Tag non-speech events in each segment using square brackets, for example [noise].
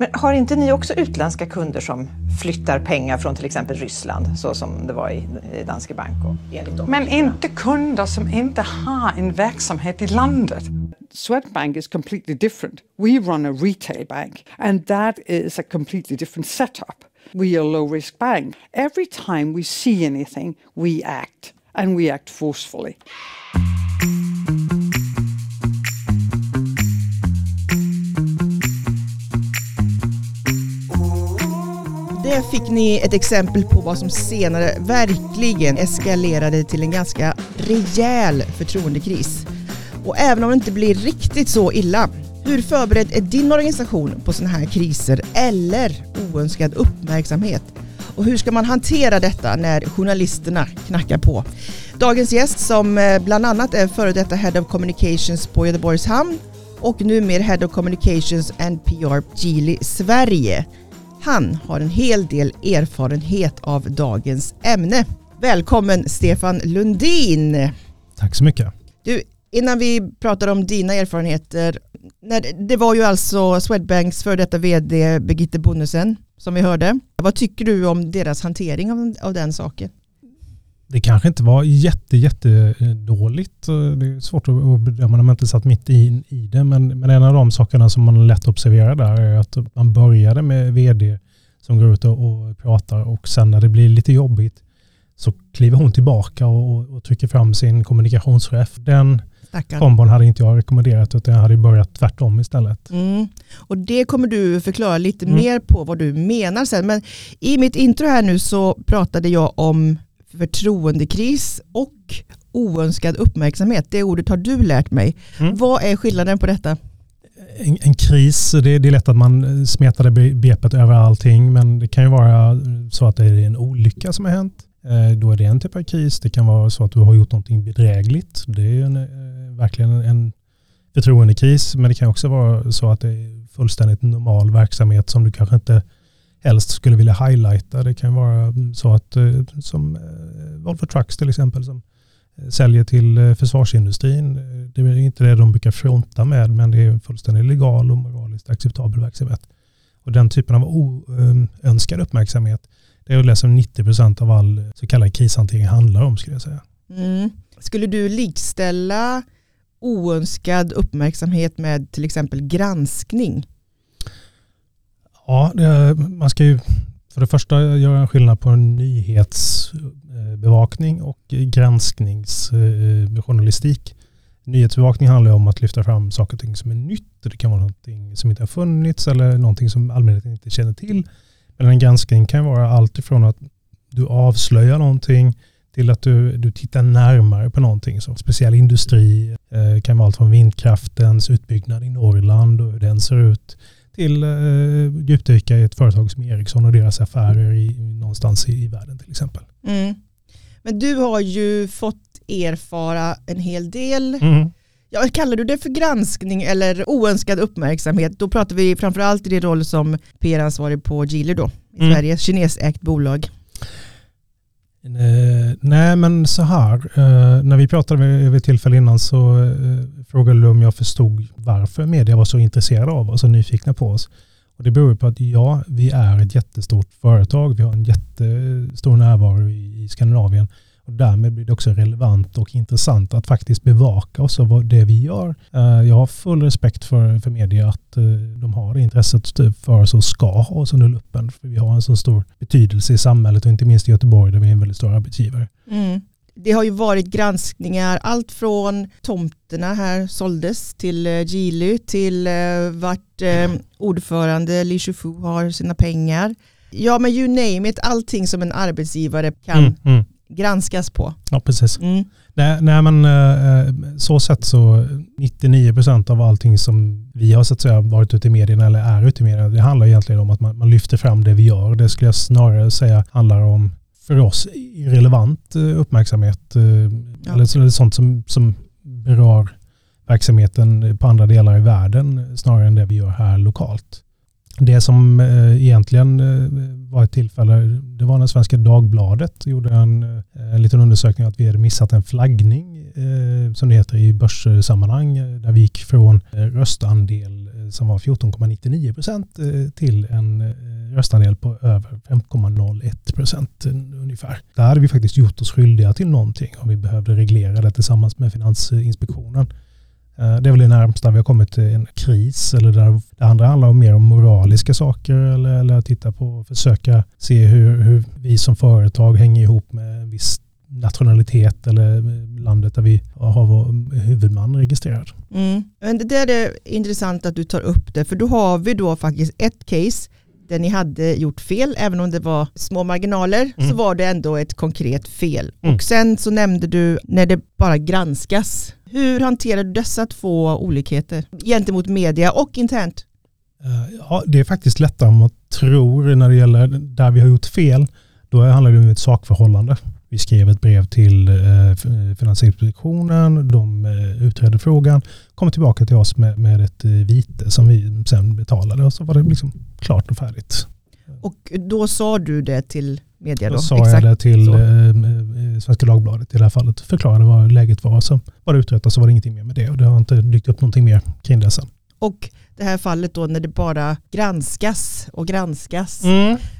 Men har inte ni också utländska kunder som flyttar pengar från till exempel Ryssland, så som det var i Danske Bank? Och? Men inte kunder som inte har en verksamhet i landet. Swedbank is completely different. We run a retail bank, and that is a completely different setup. We are a low risk bank. Every time we see anything, we act, and we act forcefully. Det fick ni ett exempel på vad som senare verkligen eskalerade till en ganska rejäl förtroendekris. Och även om det inte blir riktigt så illa, hur förberedd är din organisation på sådana här kriser eller oönskad uppmärksamhet? Och hur ska man hantera detta när journalisterna knackar på? Dagens gäst som eh, bland annat är före detta Head of Communications på Göteborgs Hamn och numera Head of Communications and PR Geely Sverige. Han har en hel del erfarenhet av dagens ämne. Välkommen Stefan Lundin! Tack så mycket. Du, innan vi pratar om dina erfarenheter, det var ju alltså Swedbanks före detta vd Birgitte Bonnesen som vi hörde. Vad tycker du om deras hantering av, av den saken? Det kanske inte var jätte, jätte dåligt. Det är svårt att bedöma när man inte satt mitt i, i det. Men, men en av de sakerna som man lätt observerar där är att man började med vd som går ut och, och pratar och sen när det blir lite jobbigt så kliver hon tillbaka och, och trycker fram sin kommunikationschef. Den Stackarn. kombon hade inte jag rekommenderat utan jag hade börjat tvärtom istället. Mm. Och det kommer du förklara lite mm. mer på vad du menar sen. Men i mitt intro här nu så pratade jag om förtroendekris och oönskad uppmärksamhet. Det ordet har du lärt mig. Mm. Vad är skillnaden på detta? En, en kris, det, det, är lätt att man smetar det begreppet över allting men det kan ju vara så att det är en olycka som har hänt. Eh, då är det en typ av kris. Det kan vara så att du har gjort någonting bedrägligt. Det är en, eh, verkligen en förtroendekris men det kan också vara så att det är fullständigt normal verksamhet som du kanske inte helst skulle vilja highlighta. Det kan vara mm, så att eh, som eh, Volvo Trucks till exempel som eh, säljer till försvarsindustrin. Det är inte det de brukar fronta med men det är en fullständigt legal och moraliskt acceptabel verksamhet. Och den typen av oönskad ehm, uppmärksamhet det är det som 90% av all så kallad krishantering handlar om skulle jag säga. Mm. Skulle du likställa oönskad uppmärksamhet med till exempel granskning? Ja, det, man ska ju för det första göra en skillnad på nyhetsbevakning och granskningsjournalistik. Nyhetsbevakning handlar om att lyfta fram saker och ting som är nytt. Det kan vara någonting som inte har funnits eller någonting som allmänheten inte känner till. Men en granskning kan vara allt ifrån att du avslöjar någonting till att du, du tittar närmare på någonting. som speciell industri eh, kan vara allt från vindkraftens utbyggnad i Norrland och hur den ser ut till eh, djupdyka i ett företag som Ericsson och deras affärer i, någonstans i, i världen till exempel. Mm. Men du har ju fått erfara en hel del. Mm. Ja, kallar du det för granskning eller oönskad uppmärksamhet? Då pratar vi framförallt i din roll som PR-ansvarig på Geely då, i mm. Sverige, kinesägt bolag. Eh, nej men så här, eh, när vi pratade vid ett tillfälle innan så eh, frågade du om jag förstod varför media var så intresserade av oss och nyfikna på oss. Och det beror på att ja, vi är ett jättestort företag, vi har en jättestor närvaro i Skandinavien och därmed blir det också relevant och intressant att faktiskt bevaka oss och det vi gör. Eh, jag har full respekt för, för media att eh, de har intresset för oss och ska ha oss under luppen. För vi har en så stor betydelse i samhället och inte minst i Göteborg där vi är en väldigt stor arbetsgivare. Mm. Det har ju varit granskningar, allt från tomterna här såldes till eh, Gily till vart ordförande Li Shufu har sina pengar. Ja men you name it, allting som en arbetsgivare kan mm, mm granskas på. Ja, precis. Mm. Nej, nej, men eh, så sett så 99% av allting som vi har så att säga varit ute i medierna eller är ute i medierna, det handlar egentligen om att man, man lyfter fram det vi gör. Det skulle jag snarare säga handlar om för oss irrelevant eh, uppmärksamhet. Eh, ja. Eller sånt som, som berör verksamheten på andra delar i världen snarare än det vi gör här lokalt. Det som eh, egentligen eh, var ett tillfälle, det var när Svenska Dagbladet gjorde en, eh, en liten undersökning att vi hade missat en flaggning, som det heter i börssammanhang, där vi gick från röstandel som var 14,99 procent till en röstandel på över 5,01 procent ungefär. Där hade vi faktiskt gjort oss skyldiga till någonting och vi behövde reglera det tillsammans med Finansinspektionen. Eh, det är väl det närmsta vi har kommit till en kris eller där det andra handlar om mer om moraliska saker eller, eller att titta på och försöka se hur, hur vi som företag hänger ihop med en viss nationalitet eller landet där vi har vår huvudman registrerad. Mm. Det där är intressant att du tar upp det, för då har vi då faktiskt ett case där ni hade gjort fel, även om det var små marginaler, så Mm. var det ändå ett konkret fel. Mm. Och sen så nämnde du när det bara granskas. Hur hanterar du dessa två olikheter gentemot media och internt? Eh, Ja, det är faktiskt lättare än man tror när det gäller där vi har gjort fel. Då handlar det om ett sakförhållande. Vi skrev ett brev till eh, Finansinspektionen, de eh, utredde frågan, kom tillbaka till oss med, med ett eh, vite som vi sen betalade och så var det liksom klart och färdigt. Och då sa du det till media då? Då sa jag det till så. Svenska Dagbladet i det här fallet, förklarade vad läget var. Så var det utrett och så var det ingenting mer med det och det har inte dykt upp någonting mer kring det sen. Och det här fallet då när det bara granskas och granskas.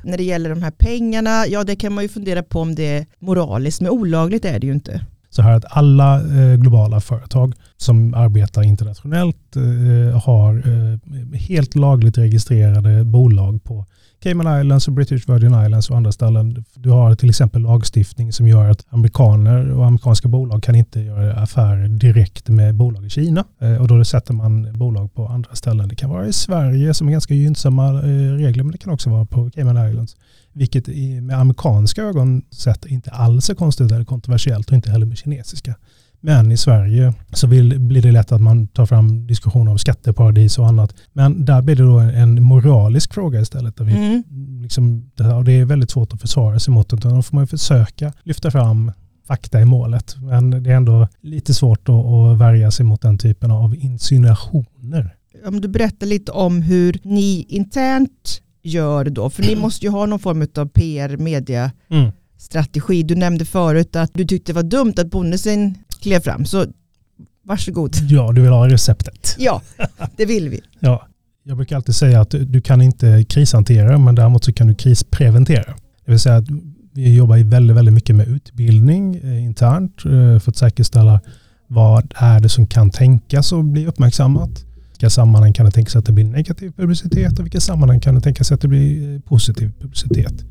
När det gäller de här pengarna, ja det kan man ju fundera på om det är moraliskt, men olagligt är det ju inte. så här att alla eh, globala företag som arbetar internationellt eh, har eh, helt lagligt registrerade bolag på Cayman Islands och British Virgin Islands och andra ställen. Du har till exempel lagstiftning som gör att amerikaner och amerikanska bolag kan inte göra affärer direkt med bolag i Kina. Eh, och då sätter man bolag på andra ställen. Det kan vara i Sverige som är ganska gynnsamma eh, regler men det kan också vara på Cayman Islands. Vilket med amerikanska ögon sett inte alls är konstigt eller kontroversiellt och inte heller med kinesiska. Men i Sverige så vill, blir det lätt att man tar fram diskussioner om skatteparadis och annat. Men där blir det då en, en moralisk fråga istället. Där vi, Mm. liksom, det, här- och det är väldigt svårt att försvara sig mot. Utan då får man försöka lyfta fram fakta i målet. Men det är ändå lite svårt att, att värja sig mot den typen av insinuationer. Om du berättar lite om hur ni internt gör då, för ni måste ju ha någon form av PR, media, Mm. strategi. Du nämnde förut att du tyckte det var dumt att bonusen klev fram, så varsågod. Ja, du vill ha receptet. Ja, det vill vi. [laughs] Ja, jag brukar alltid säga att du kan inte krishantera men däremot så kan du krispreventera. Det vill säga att vi jobbar väldigt, väldigt mycket med utbildning eh, internt eh, för att säkerställa vad är det som kan tänkas och bli uppmärksammat. Vilka sammanhang kan det tänkas att det blir negativ publicitet och vilka sammanhang kan det tänkas att det blir eh, positiv publicitet.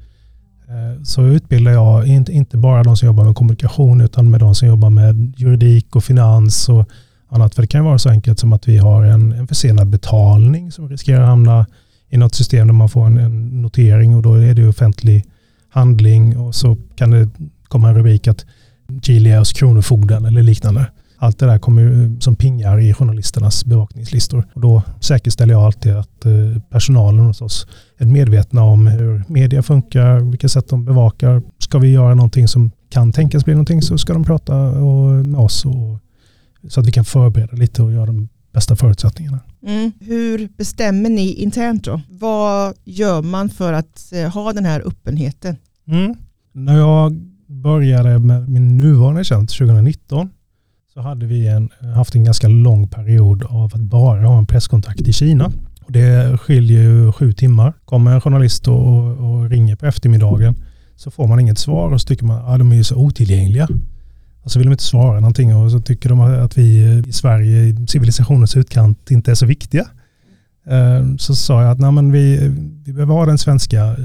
Eh, så utbildar jag inte, inte bara de som jobbar med kommunikation utan med de som jobbar med juridik och finans och annat. För det kan ju vara så enkelt som att vi har en, en försenad betalning som riskerar att hamna i något system där man får en, en notering och då är det offentlig handling och så kan det komma en rubrik att Chile är hos Kronofogden eller liknande. Allt det där kommer som pingar i journalisternas bevakningslistor. Och då säkerställer jag alltid att eh, personalen hos oss är medvetna om hur media funkar, vilka sätt de bevakar. Ska vi göra någonting som kan tänkas bli någonting så ska de prata och, med oss och, så att vi kan förbereda lite och göra de bästa förutsättningarna. Mm. Hur bestämmer ni internt då? Vad gör man för att eh, ha den här öppenheten? Mm. När jag började med min nuvarande tjänst 2019 så hade vi en, haft en ganska lång period av att bara ha en presskontakt i Kina. Och det skiljer ju sju timmar. Kommer en journalist och, och ringer på eftermiddagen så får man inget svar och så tycker man att ah, de är ju så otillgängliga. Och så vill de inte svara någonting och så tycker de att vi i Sverige, i civilisationens utkant, inte är så viktiga. Eh, så sa jag att nej, men vi, vi behöver ha den svenska eh,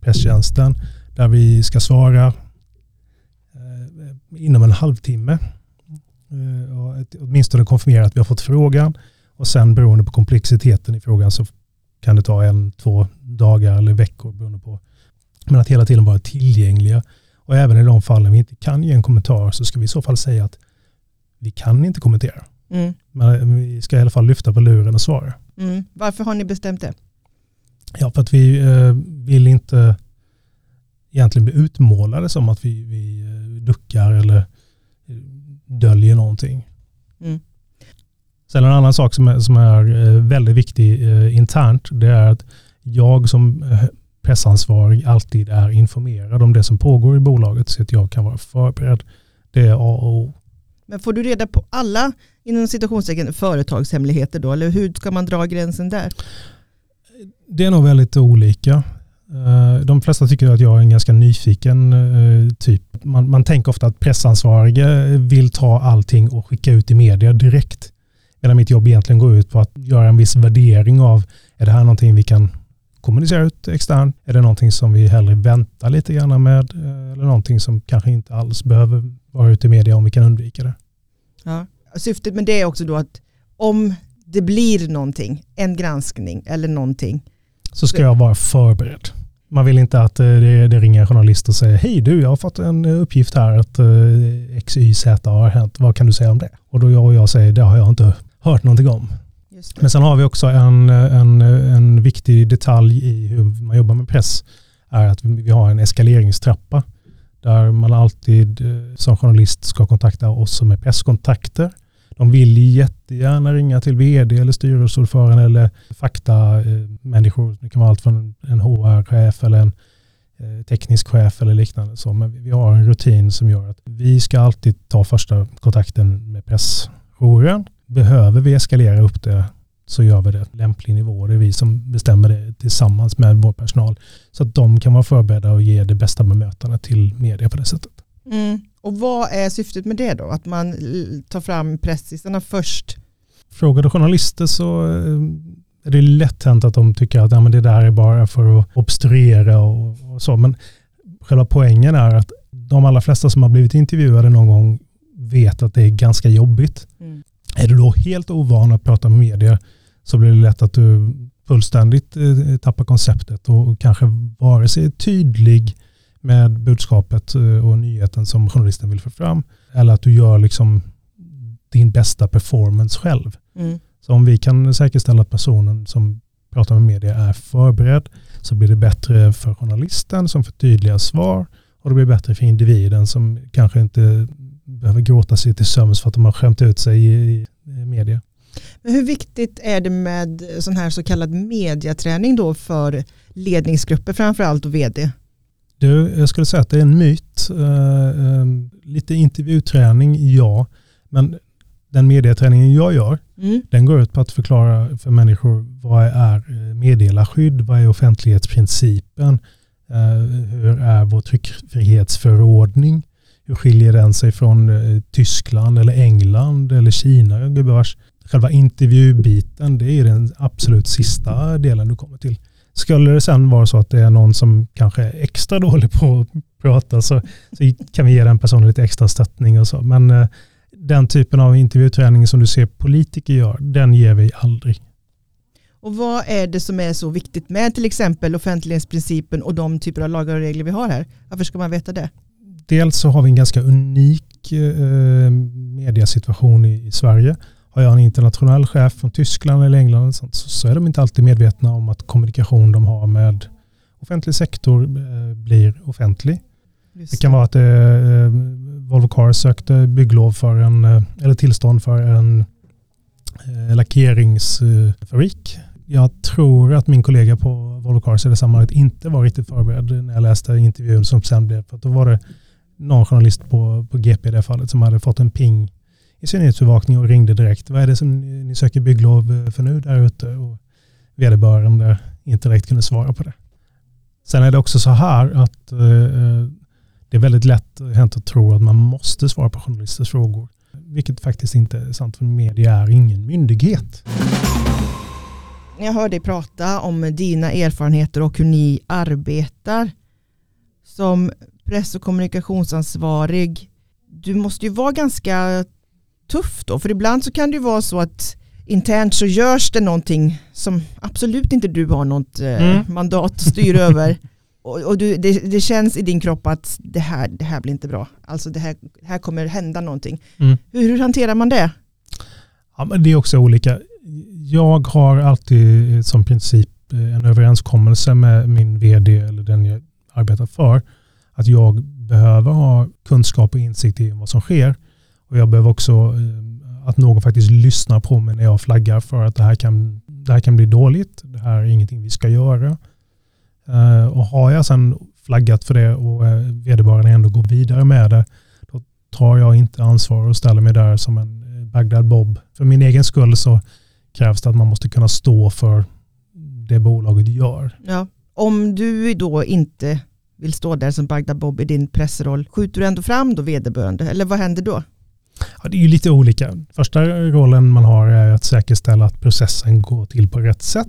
presstjänsten där vi ska svara eh, inom en halvtimme. Eh, och ett- åtminstone konfirmera att vi har fått frågan och sen beroende på komplexiteten i frågan så kan det ta en, två dagar eller veckor beroende på. Men att hela tiden vara tillgängliga och även i de fallen vi inte kan ge en kommentar så ska vi i så fall säga att vi kan inte kommentera. Mm. Men vi ska i alla fall lyfta på luren och svara. Mm. Varför har ni bestämt det? Ja, för att vi eh, vill inte egentligen bli utmålade som att vi, vi eh, duckar eller eh, döljer någonting. Mm. Sen en annan sak som är, som är eh, väldigt viktig eh, internt, det är att jag som eh, pressansvarig alltid är informerad om det som pågår i bolaget så att jag kan vara förberedd. Det är A och O. Men får du reda på alla inom citationstecken företagshemligheter då? Eller hur ska man dra gränsen där? Det är nog väldigt olika. Eh, de flesta tycker att jag är en ganska nyfiken eh, typ. Man, man tänker ofta att pressansvarige vill ta allting och skicka ut i media direkt. Medan mitt jobb egentligen går ut på att göra en viss värdering av är det här någonting vi kan kommunicera ut externt? Är det någonting som vi hellre väntar lite grann med? Eh, eller någonting som kanske inte alls behöver vara ute i media om vi kan undvika det? Ja. Syftet med det är också då att om det blir någonting, en granskning eller någonting. Så ska jag vara förberedd. Man vill inte att eh, det, det ringer en journalist och säger hej du, jag har fått en uppgift här att eh, X, Y, Z har hänt. Vad kan du säga om det? Och då jag och jag säger det har jag inte hört någonting om. Men sen har vi också en, en, en viktig detalj i hur man jobbar med press. är att vi har en eskaleringstrappa där man alltid eh, som journalist ska kontakta oss som är presskontakter. De vill jättegärna ringa till vd eller styrelseordförande eller faktamänniskor. Det kan vara allt från en HR-chef eller en eh, teknisk chef eller liknande. Så, men vi har en rutin som gör att vi ska alltid ta första kontakten med pressjouren. Behöver vi eskalera upp det så gör vi det lämplig nivå. Det är vi som bestämmer det tillsammans med vår personal. Så att de kan vara förberedda och ge det bästa bemötandet till media på det sättet. Mm. Och vad är syftet med det då? Att man tar fram pressisarna först? Frågar du journalister så eh, är det lätt hänt att de tycker att ja, men det där är bara för att obstruera och, och så. Men själva poängen är att de allra flesta som har blivit intervjuade någon gång vet att det är ganska jobbigt. Mm. Är du då helt ovan att prata med media så blir det lätt att du fullständigt eh, tappar konceptet och kanske vare sig är tydlig med budskapet eh, och nyheten som journalisten vill få fram eller att du gör liksom din bästa performance själv. Mm. Så om vi kan säkerställa att personen som pratar med media är förberedd så blir det bättre för journalisten som får tydliga svar och det blir bättre för individen som kanske inte behöver gråta sig till sömns för att de har skämt ut sig i, i media. Men hur viktigt är det med sån här så kallad mediaträning då för ledningsgrupper framförallt och vd? Du, jag skulle säga att det är en myt. Uh, lite intervjuträning, ja. Men den medieträningen jag gör, mm. den går ut på att förklara för människor vad är eh, meddelarskydd, vad är offentlighetsprincipen, uh, hur är vår tryckfrihetsförordning, hur skiljer den sig från Tyskland eller England eller Kina, gubevars. Själva intervjubiten, det är den absolut sista delen du kommer till. Skulle det sen vara så att det är någon som kanske är extra dålig på att prata så, så kan vi ge den personen lite extra stöttning och så. Men eh, den typen av intervjuträning som du ser politiker gör, den ger vi aldrig. Och vad är det som är så viktigt med till exempel offentlighetsprincipen och de typer av lagar och regler vi har här? Varför ska man veta det? Dels så har vi en ganska unik eh, mediasituation i, i Sverige har jag en internationell chef från Tyskland eller England sånt, så är de inte alltid medvetna om att kommunikation de har med offentlig sektor eh, blir offentlig. Just det kan vara att eh, Volvo Cars sökte bygglov för en, eh, eller tillstånd för en eh, lackeringsfabrik. Jag tror att min kollega på Volvo Cars i det sammanhanget inte var riktigt förberedd när jag läste intervjun som sen blev. För då var det någon journalist på, på GP i det fallet som hade fått en ping i synlighetsbevakning och ringde direkt. Vad är det som ni söker bygglov för nu där ute? Och vederbörande inte direkt kunde svara på det. Sen är det också så här att eh, eh, det är väldigt lätt hänt att tro att man måste svara på journalisters frågor. Vilket faktiskt inte är sant för media är ingen myndighet. Jag hör dig prata om dina erfarenheter och hur ni arbetar som press och kommunikationsansvarig. Du måste ju vara ganska tufft då? För ibland så kan det ju vara så att internt så görs det någonting som absolut inte du har något eh, mm. mandat att styra [laughs] över. Och, och du, det, det, känns i din kropp att det här, det här blir inte bra. Alltså det här, här kommer hända någonting. Mm. Hur, hur hanterar man det? Ja, men det är också olika. Jag har alltid som princip eh, en överenskommelse med min vd eller den jag arbetar för. Att jag behöver ha kunskap och insikt i vad som sker. Och jag behöver också eh, att någon faktiskt lyssnar på mig när jag flaggar för att det här kan det här kan bli dåligt, det här är ingenting vi ska göra. Eh, och har jag sedan flaggat för det och eh, vederbörande ändå går vidare med det, då tar jag inte ansvar och ställer mig där som en Bagdad Bob. För min egen skull så krävs det att man måste kunna stå för det bolaget gör. Ja. Om du då inte vill stå där som Bagdad Bob i din pressroll, skjuter du ändå fram då vederbörande eller vad händer då? Ja, det är ju lite olika. Första rollen man har är att säkerställa att processen går till på rätt sätt.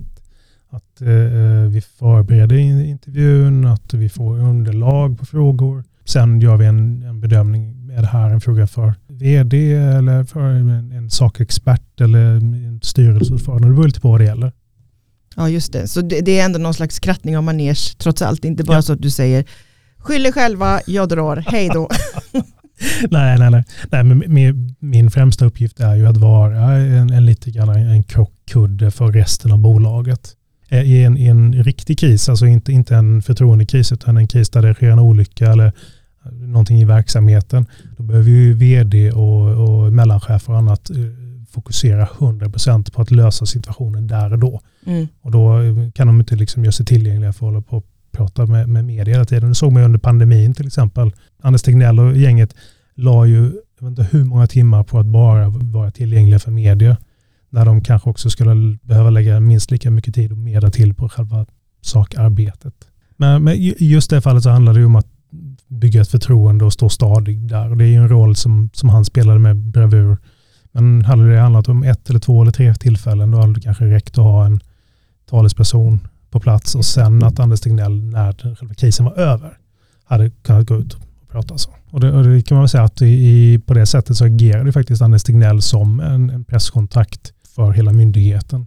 Att eh, vi förbereder intervjun, att vi får underlag på frågor. Sen gör vi en, en bedömning. Är det här en fråga för vd eller för en, en sakexpert eller en styrelseordförande? Det beror lite på vad det gäller. Ja just det, så det, det är ändå någon slags krattning av manege trots allt. Inte bara ja. så att du säger skyll er själva, jag drar, hej då. [laughs] [laughs] nej, nej, nej. nej men min, min främsta uppgift är ju att vara en, en lite grann en krockkudde för resten av bolaget. Eh, I en, I en riktig kris, alltså inte, inte en förtroendekris utan en kris där det sker en olycka eller någonting i verksamheten, då behöver ju vd och, och mellanchefer och annat eh, fokusera 100% på att lösa situationen där och då. Mm. Och då kan de inte liksom göra sig tillgängliga för att hålla på och prata med, med media hela tiden. Det såg man under pandemin till exempel. Anders Tegnell och gänget la ju jag vet inte hur många timmar på att bara vara tillgängliga för media. När de kanske också skulle behöva lägga minst lika mycket tid och mera till på själva sakarbetet. Men, men just det fallet så handlar det ju om att bygga ett förtroende och stå stadig där. Och det är ju en roll som, som han spelade med bravur. Men hade det handlat om ett eller två eller tre tillfällen då hade det kanske räckt att ha en talesperson på plats och sen att Anders Tegnell när själva krisen var över hade kunnat gå ut och prata så. Och det, och det kan man väl säga att i, på det sättet så agerade faktiskt Anders Tegnell som en, en presskontakt för hela myndigheten.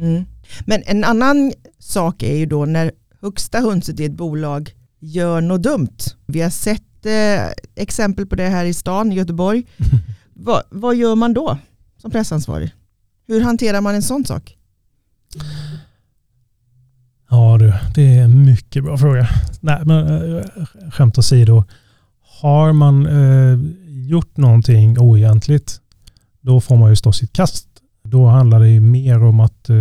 Mm. Men en annan sak är ju då när högsta hönset i ett bolag gör något dumt. Vi har sett eh, exempel på det här i stan, i Göteborg. [laughs] Va, vad gör man då som pressansvarig? Hur hanterar man en sån sak? Ja du, det är en mycket bra fråga. Nej, men eh, skämt åsido. Har man eh, gjort någonting oegentligt, då får man ju stå sitt kast. Då handlar det mer om att, eh,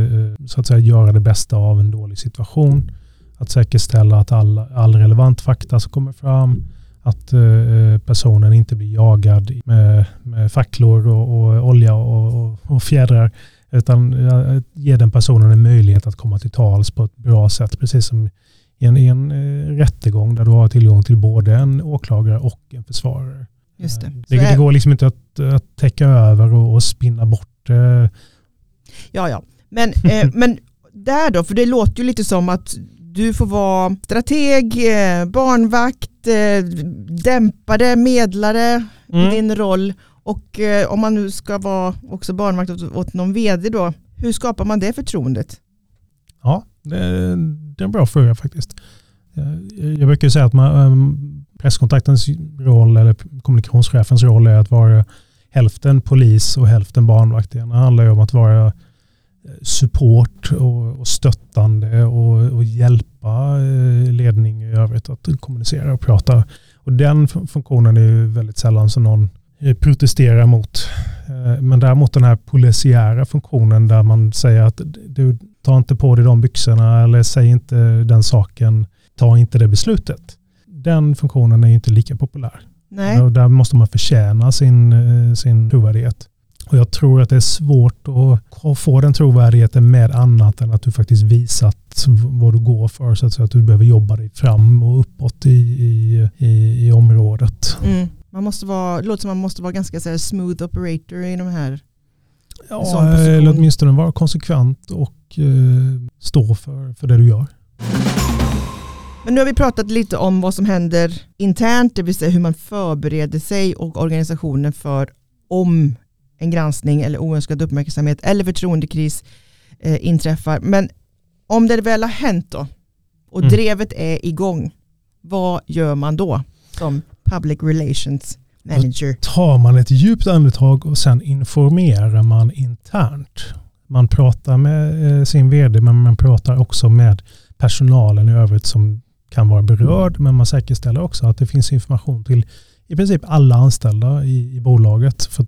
så att säga, göra det bästa av en dålig situation. Att säkerställa att all, all relevant fakta som kommer fram, att eh, personen inte blir jagad med, med facklor och, och olja och, och, och, fjädrar. Utan eh, ge den personen en möjlighet att komma till tals på ett bra sätt. Precis som i en, i en eh, rättegång där du har tillgång till både en åklagare och en försvarare. Just det. Det, det går liksom inte att, att täcka över och, och spinna bort. Eh. Ja, ja. Men, eh, men där då, för det låter ju lite som att du får vara strateg, eh, barnvakt, eh, dämpare, medlare mm. i din roll. Och eh, om man nu ska vara också barnvakt åt, åt någon vd då, hur skapar man det förtroendet? Ja, det, det är en bra fråga faktiskt. Jag brukar säga att man, ehm, presskontaktens roll eller kommunikationschefens roll är att vara hälften polis och hälften barnvakt. Det handlar ju om att vara eh, support och, och stöttande och, och, hjälpa eh, ledning i övrigt att kommunicera och prata. Och den funktionen är ju väldigt sällan som någon eh, protesterar mot. Eh, men däremot den här polisiära funktionen där man säger att du tar inte på dig de byxorna eller säg inte den saken, ta inte det beslutet. Den funktionen är inte lika populär. Nej. Och där måste man förtjäna sin, sin trovärdighet. Och jag tror att det är svårt att få den trovärdigheten med annat än att du faktiskt visat vad du går för. Så att du behöver jobba dig fram och uppåt i, i, i, i området. Mm. Man måste vara, det låter som man måste vara ganska så smooth operator i de här Ja, eller åtminstone vara konsekvent och eh, stå för, för det du gör. Men nu har vi pratat lite om vad som händer internt, det vill säga hur man förbereder sig och organisationen för om en granskning eller oönskad uppmärksamhet eller förtroendekris eh, inträffar. Men om det väl har hänt då och mm. drevet är igång, vad gör man då som public relations manager? Då tar man ett djupt andetag och sen informerar man internt. Man pratar med eh, sin vd men man pratar också med personalen i övrigt som kan vara berörd men man säkerställer också att det finns information till i princip alla anställda i, i bolaget. För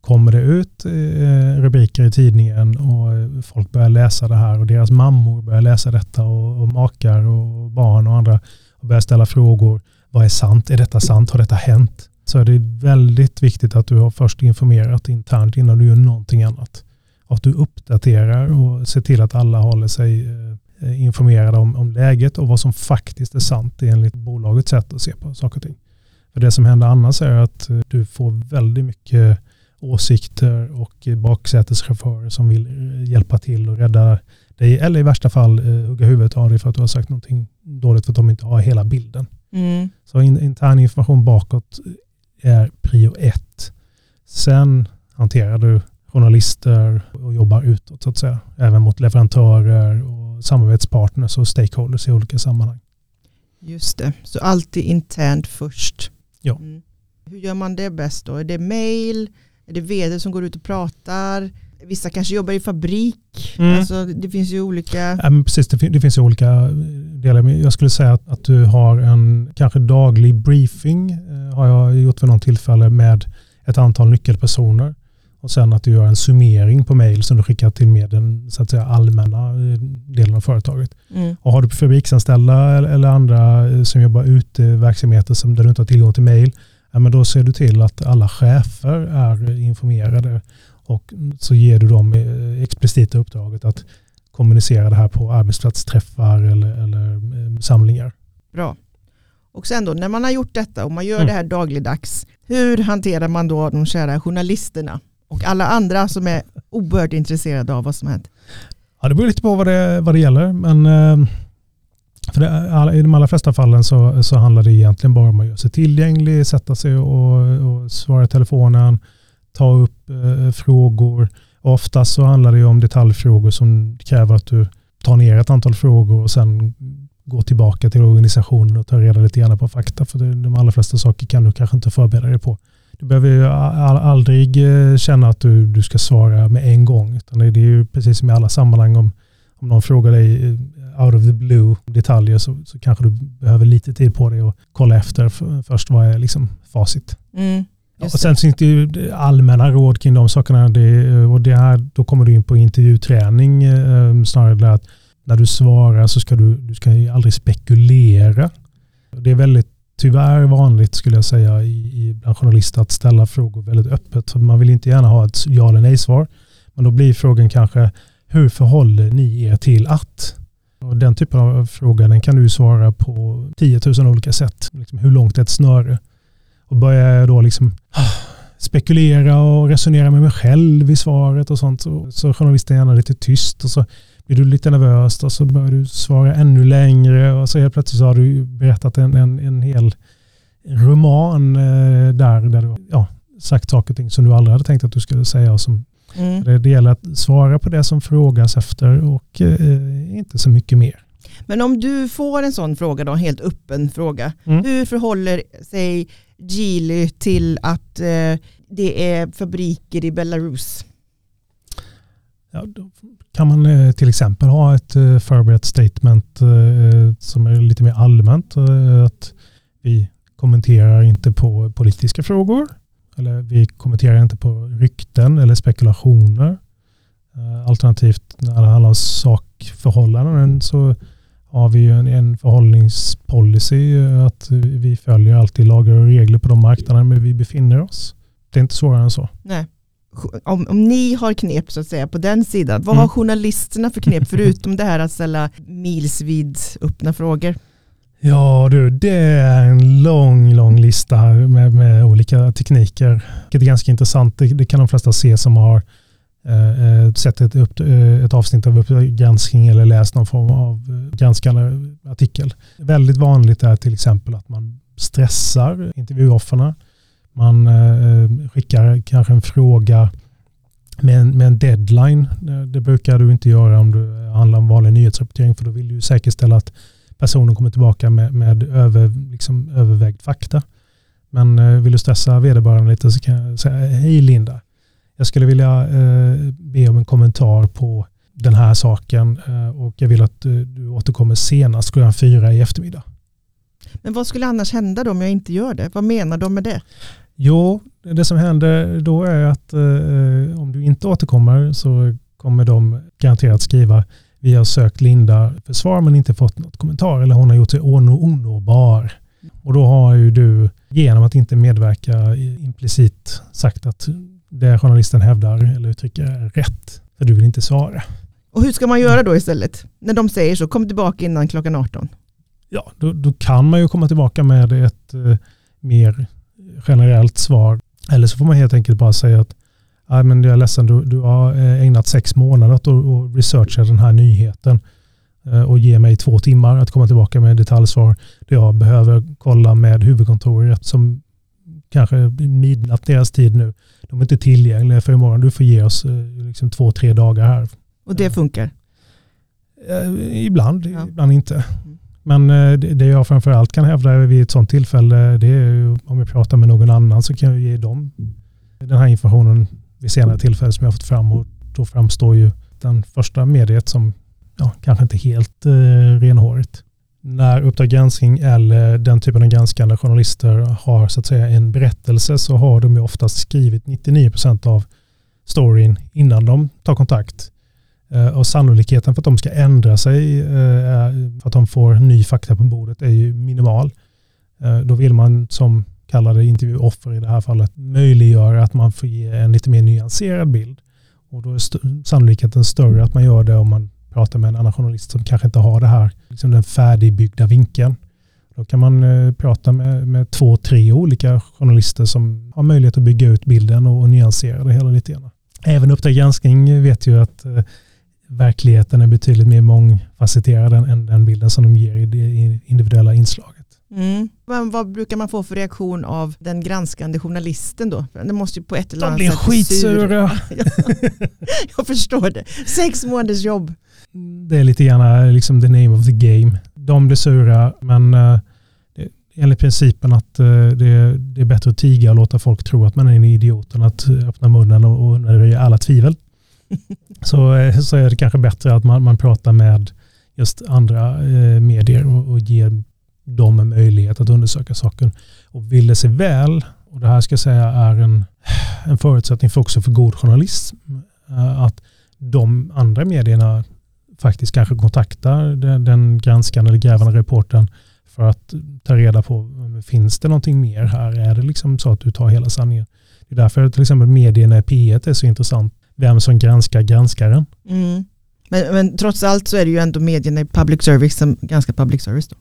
kommer det ut eh, rubriker i tidningen och eh, folk börjar läsa det här och deras mammor börjar läsa detta och, och makar och barn och andra och börjar ställa frågor. Vad är sant? Är detta sant? Har detta hänt? Så är det väldigt viktigt att du har först informerat internt innan du gör någonting annat. Att du uppdaterar och ser till att alla håller sig eh, informerade om, om läget och vad som faktiskt är sant enligt bolagets sätt att se på saker och ting. För det som händer annars är att eh, du får väldigt mycket åsikter och baksäteschaufförer som vill eh, hjälpa till och rädda dig eller i värsta fall hugga huvudet av dig för att du har sagt någonting dåligt för att de inte har hela bilden. Mm. Så intern information bakåt är prio ett. Sen hanterar du journalister och jobbar utåt så att säga. Även mot leverantörer och samarbetspartners och stakeholders i olika sammanhang. Just det, så alltid internt först. Ja. Mm. Hur gör man det bäst då? Är det mail? Är det vd som går ut och pratar? Vissa kanske jobbar i fabrik. Mm. Alltså, det finns ju olika... Ja, precis, det, det, finns ju olika delar. Jag skulle säga att, att du har en kanske daglig briefing. Eh, har jag gjort vid någon tillfälle med ett antal nyckelpersoner. Och sen att du gör en summering på mail som du skickar till med den så att säga, allmänna eh, delen av företaget. Mm. Och har du fabriksanställda eller andra eh, som jobbar ute i verksamheter som, där du inte har tillgång till mail, ja, men då ser du till att alla chefer är informerade och så ger du dem eh, explicita uppdraget att kommunicera det här på arbetsplatsträffar eller, eller samlingar. Bra. Och sen då när man har gjort detta och man gör mm. det här dagligdags, hur hanterar man då de kära journalisterna? och alla andra som är oerhört intresserade av vad som hänt? Ja, det beror lite på vad det, vad det gäller. Men eh, för det, i de allra flesta fallen så, så handlar det egentligen bara om att göra sig tillgänglig, sätta sig och, och svara i telefonen, ta upp eh, frågor. Oftast så handlar det om detaljfrågor som kräver att du tar ner ett antal frågor och sen går tillbaka till organisationen och tar reda lite grann på fakta. För det, de allra flesta saker kan du kanske inte förbereda dig på. Du behöver ju aldrig eh, känna att du, du ska svara med en gång. Utan det är ju precis som i alla sammanhang om, om någon frågar dig eh, out of the blue detaljer så, så kanske du behöver lite tid på dig och kolla efter för, först vad är liksom facit. Mm, och sen finns det ju allmänna råd kring de sakerna. Det, och det här, då kommer du in på intervjuträning eh, snarare att när du svarar så ska du, du ska aldrig spekulera. Det är väldigt tyvärr vanligt skulle jag säga i, i bland journalister att ställa frågor väldigt öppet. Man vill inte gärna ha ett ja eller nej svar. Men då blir frågan kanske hur förhåller ni er till att? Och den typen av fråga den kan du svara på 10 000 olika sätt. Liksom hur långt är ett snöre? Och börjar jag då liksom ah, spekulera och resonera med mig själv i svaret och sånt så, så journalisten gärna lite tyst och så blir du lite nervös och så börjar du svara ännu längre och så helt plötsligt så har du berättat en, en, en hel roman eh, där, där du ja, sagt saker och ting som du aldrig hade tänkt att du skulle säga. Och som, mm. det, det gäller att svara på det som frågas efter och eh, inte så mycket mer. Men om du får en sån fråga, då, en helt öppen fråga, mm. hur förhåller sig Geely till att eh, det är fabriker i Belarus? Ja, då kan man eh, till exempel ha ett eh, förberett statement eh, som är lite mer allmänt. Eh, att vi kommenterar inte på politiska frågor. Eller vi kommenterar inte på rykten eller spekulationer. Eh, alternativt när det handlar om sakförhållanden så har vi en, en förhållningspolicy att vi följer alltid lagar och regler på de marknader där vi befinner oss. Det är inte svårare än så. Nej om, om ni har knep så att säga på den sidan, vad mm. har journalisterna för knep förutom det här att ställa milsvid öppna frågor? Ja du, det är en lång, lång lista med, med olika tekniker. Det är ganska intressant. Det, det kan de flesta se som har eh, eh sett ett, upp, eh, ett avsnitt av granskning eller läst någon form av eh, granskande artikel. Väldigt vanligt är till exempel att man stressar intervjuofferna man eh, eh skickar kanske en fråga med en, med en deadline. Eh, det brukar du inte göra om det handlar om vanlig nyhetsrapportering för då vill du säkerställa att personen kommer tillbaka med, med över, liksom, övervägd fakta. Men eh, vill du stressa vederbörande lite så kan jag säga hej Linda. Jag skulle vilja eh, be om en kommentar på den här saken eh, och jag vill att eh, du återkommer senast klockan fyra i eftermiddag. Men vad skulle annars hända då om jag inte gör det? Vad menar de med det? Jo, det som händer då är att eh, om du inte återkommer så kommer de garanterat skriva vi har sökt Linda för svar men inte fått något kommentar eller hon har gjort sig onåbar. Och då har ju du genom att inte medverka implicit sagt att det journalisten hävdar eller uttrycker är rätt. För du vill inte svara. Och hur ska man göra då istället? När de säger så, kom tillbaka innan klockan 18. Ja, då, då kan man ju komma tillbaka med ett eh, mer generellt svar. Eller så får man helt enkelt bara säga att men jag är ledsen, du, du har eh, ägnat sex månader åt att researcha den här nyheten eh, och ge mig två timmar att komma tillbaka med detaljsvar. Det jag behöver kolla med huvudkontoret som kanske midnatt deras tid nu. De är inte tillgängliga för imorgon. Du får ge oss eh, liksom två, tre dagar här. Och det funkar? Ibland, ja. ibland inte. Mm. Men det jag framförallt kan hävda vid ett sådant tillfälle, det är om jag pratar med någon annan så kan jag ge dem den här informationen vid senare tillfälle som jag fått fram och då framstår ju den första mediet som ja, kanske inte helt eh, renhårigt. När Uppdrag granskning eller den typen av granskande journalister har så att säga en berättelse så har de ju oftast skrivit 99% av storyn innan de tar kontakt. Eh, och sannolikheten för att de ska ändra sig eh, för att de får ny fakta på bordet är ju minimal. Eh, då vill man som kallade intervjuoffer i det här fallet möjliggöra att man får ge en lite mer nyanserad bild. Och då är sannolikheten större att man gör det om man pratar med en annan journalist som kanske inte har det här, liksom den färdigbyggda vinkeln. Då kan man eh, prata med, med två, tre olika journalister som har möjlighet att bygga ut bilden och, och nyansera det hela lite grann. Även Uppdrag granskning vet ju att eh, verkligheten är betydligt mer mångfacetterad än, än den bilden som de ger i det individuella inslaget. Mm. Men vad brukar man få för reaktion av den granskande journalisten då? Det måste ju på ett eller annat sätt De blir skitsura. [laughs] Jag förstår det. Sex månaders jobb. Det är lite grann liksom the name of the game. De blir sura men uh, enligt principen att uh, det, det, är bättre att tiga och låta folk tro att man är en idiot än att öppna munnen och, och undanröja alla tvivel. [laughs] så, så är det kanske bättre att man, man pratar med just andra medier och, och ger dem en möjlighet att undersöka saken. Och vill det sig väl, och det här ska jag säga är en, en förutsättning för också för god journalism, eh, att de andra medierna faktiskt kanske kontaktar den, den granskande eller grävande reporten för att ta reda på, finns det någonting mer här? Är det liksom så att du tar hela sanningen? Det är därför till exempel medierna i P1 är så intressant. Vem som granskar granskaren. Mm. Men, men, trots allt så är det ju ändå medierna i public service som granskar public service. Då.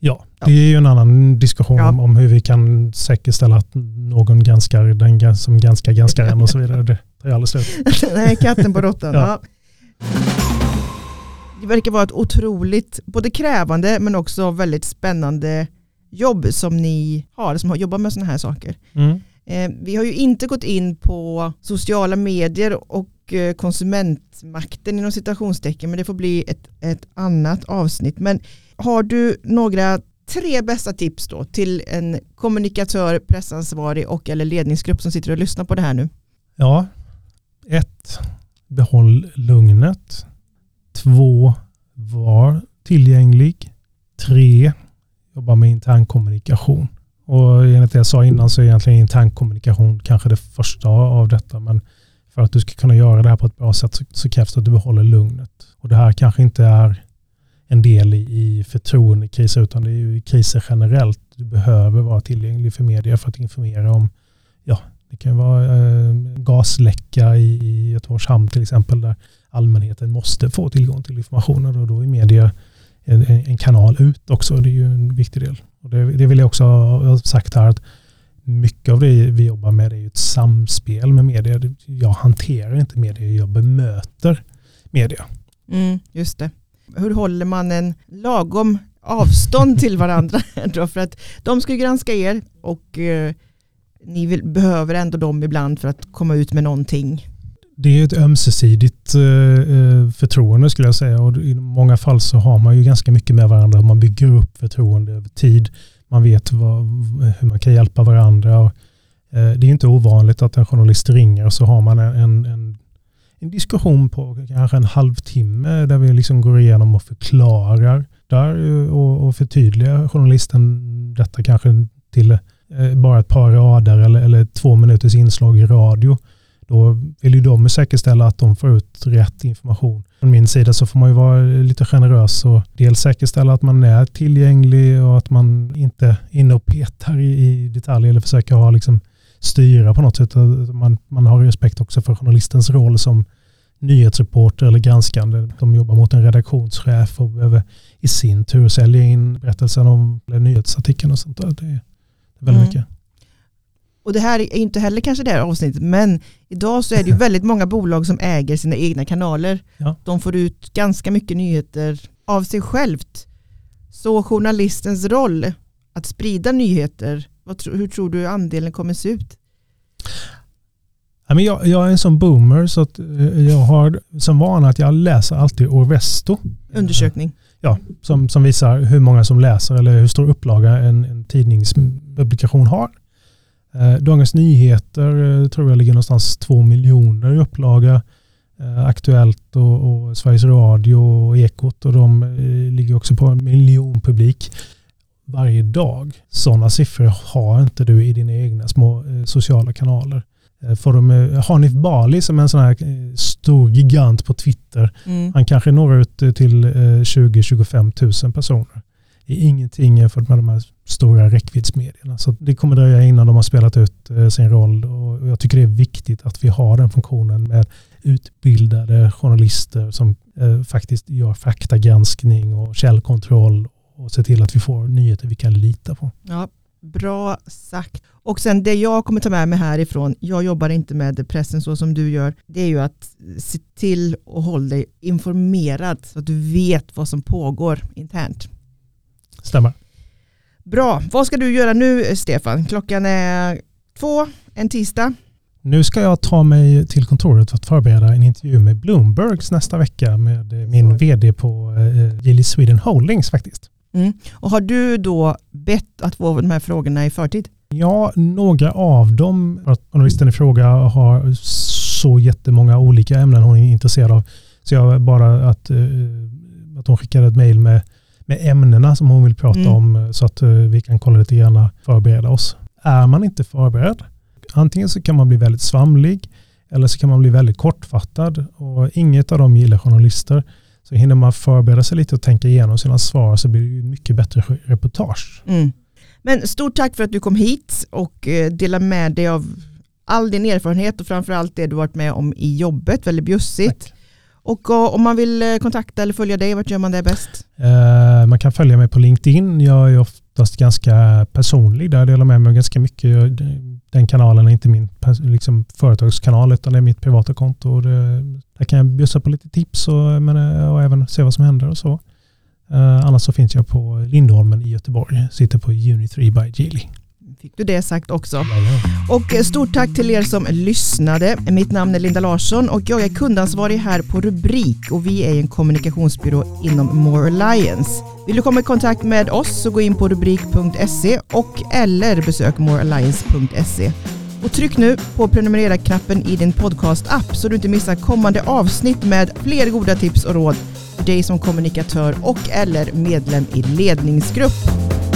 Ja, det är ju en annan diskussion ja. om, hur vi kan säkerställa att någon granskar den som granskar granskaren och så vidare. Det tar ju aldrig slut. [laughs] Nej, katten på råttan. ja. Det verkar vara ett otroligt, både krävande men också väldigt spännande jobb som ni har, som har jobbat med sådana här saker. Mm. Eh, vi har ju inte gått in på sociala medier och eh, konsumentmakten inom citationstecken, men det får bli ett, ett annat avsnitt. Men har du några tre bästa tips då till en kommunikatör, pressansvarig och eller ledningsgrupp som sitter och lyssnar på det här nu? Ja, ett, behåll lugnet. Två, var tillgänglig. Tre, jobba med intern kommunikation. Och enligt det jag sa innan så är egentligen intern kommunikation kanske det första av detta. Men för att du ska kunna göra det här på ett bra sätt så, så krävs det att du behåller lugnet. Och det här kanske inte är en del i, i förtroendekriser utan det är ju kriser generellt. Du behöver vara tillgänglig för media för att informera om, ja, det kan vara eh, gasläcka i, i Göteborgs hamn till exempel där allmänheten måste få tillgång till informationen och då är media en, en kanal ut också. Det är ju en viktig del. Och det, det vill jag också ha sagt här att mycket av det vi jobbar med är ett samspel med media. Jag hanterar inte media, jag bemöter media. Mm, just det hur håller man en lagom avstånd till varandra? [laughs] Då? För att de ska ju granska er och eh, ni vill, behöver ändå dem ibland för att komma ut med någonting. Det är ett ömsesidigt eh, eh, förtroende skulle jag säga och i många fall så har man ju ganska mycket med varandra. Man bygger upp förtroende över tid. Man vet vad, hur man kan hjälpa varandra. Och, eh, det är inte ovanligt att en journalist ringer och så har man en, en en diskussion på kanske en halvtimme där vi liksom går igenom och förklarar där och, och förtydligar journalisten detta kanske till bara ett par rader eller, eller två minuters inslag i radio. Då vill ju de säkerställa att de får ut rätt information. Från min sida så får man ju vara lite generös och dels säkerställa att man är tillgänglig och att man inte är inne och petar i, detaljer eller försöker ha liksom styra på något sätt. Man, man har respekt också för journalistens roll som nyhetsreporter eller granskande. De jobbar mot en redaktionschef och behöver i sin tur sälja in berättelsen om nyhetsartikeln och sånt där. Det är väldigt mm. mycket. Och det här är inte heller kanske det här avsnittet, men idag så är det ju [laughs] väldigt många bolag som äger sina egna kanaler. Ja. De får ut ganska mycket nyheter av sig självt. Så journalistens roll att sprida nyheter, hur tror du andelen kommer se ut? Jag, jag är en sån boomer så att eh, jag har som vana att jag läser alltid Orvesto. Undersökning. Ja, som, som visar hur många som läser eller hur stor upplaga en, en tidningspublikation har. Eh, Dagens Nyheter eh, tror jag ligger någonstans två miljoner i upplaga. Aktuellt och, och, Sveriges Radio och Ekot och de ligger också på en miljon publik varje dag. Sådana siffror har inte du i dina egna små sociala kanaler. Eh, får de, eh, Hanif Bali som är en sån här eh, stor gigant på Twitter. Mm. Han kanske når ut till 20-25 000 personer. Är ingenting jämfört med de här stora räckviddsmedierna. Så det kommer dröja innan de har spelat ut eh, sin roll och jag tycker det är viktigt att vi har den funktionen med utbildade journalister som eh, faktiskt gör faktagranskning och källkontroll och ser till att vi får nyheter vi kan lita på. Ja, Bra sagt. Och sen det jag kommer ta med mig härifrån, jag jobbar inte med pressen så som du gör, det är ju att se till och hålla dig informerad så att du vet vad som pågår internt. Stämmer. Bra, vad ska du göra nu Stefan? Klockan är två, en tisdag. Nu ska jag ta mig till kontoret för att förbereda en intervju med Bloombergs nästa vecka med min vd på eh, Gilly Sweden Holdings faktiskt. Mm. Och har du då bett att få de här frågorna i förtid? Ja, några av dem. Journalisten i fråga har så jättemånga olika ämnen hon är intresserad av. Så jag bara att, eh, att hon skickar ett mejl med, med ämnena som hon vill prata mm. om så att eh, vi kan kolla lite grann förbereda oss. Är man inte förberedd, antingen så kan man bli väldigt svamlig eller så kan man bli väldigt kortfattad och inget av dem gillar journalister. Så hinner man förbereda sig lite och tänka igenom sina svar så blir det mycket bättre reportage. Mm. Men stort tack för att du kom hit och eh, delade med dig av all din erfarenhet och framförallt det du varit med om i jobbet, väldigt bjussigt. Tack. Och eh, om man vill eh, kontakta eller följa dig, vart gör man det bäst? Eh, man kan följa mig på LinkedIn. Jag är oftast ganska personlig där. Jag delar med mig ganska mycket den kanalen är inte min liksom, företagskanal utan det är mitt privata konto. Det, där kan jag bjussa på lite tips och, men, och även se vad som händer och så. Annars så finns jag på Lindholmen i Göteborg. Sitter på Uni3 by Geely. Fick du det sagt också. Och eh, stort tack till er som lyssnade. Mitt namn är Linda Larsson och jag är kundansvarig här på Rubrik och vi är en kommunikationsbyrå inom More Alliance. Vill du komma i kontakt med oss så gå in på rubrik.se och eller besök morealliance.se. Och tryck nu på prenumerera-knappen i din podcast-app så du inte missar kommande avsnitt med fler goda tips och råd för dig som kommunikatör och eller medlem i ledningsgrupp.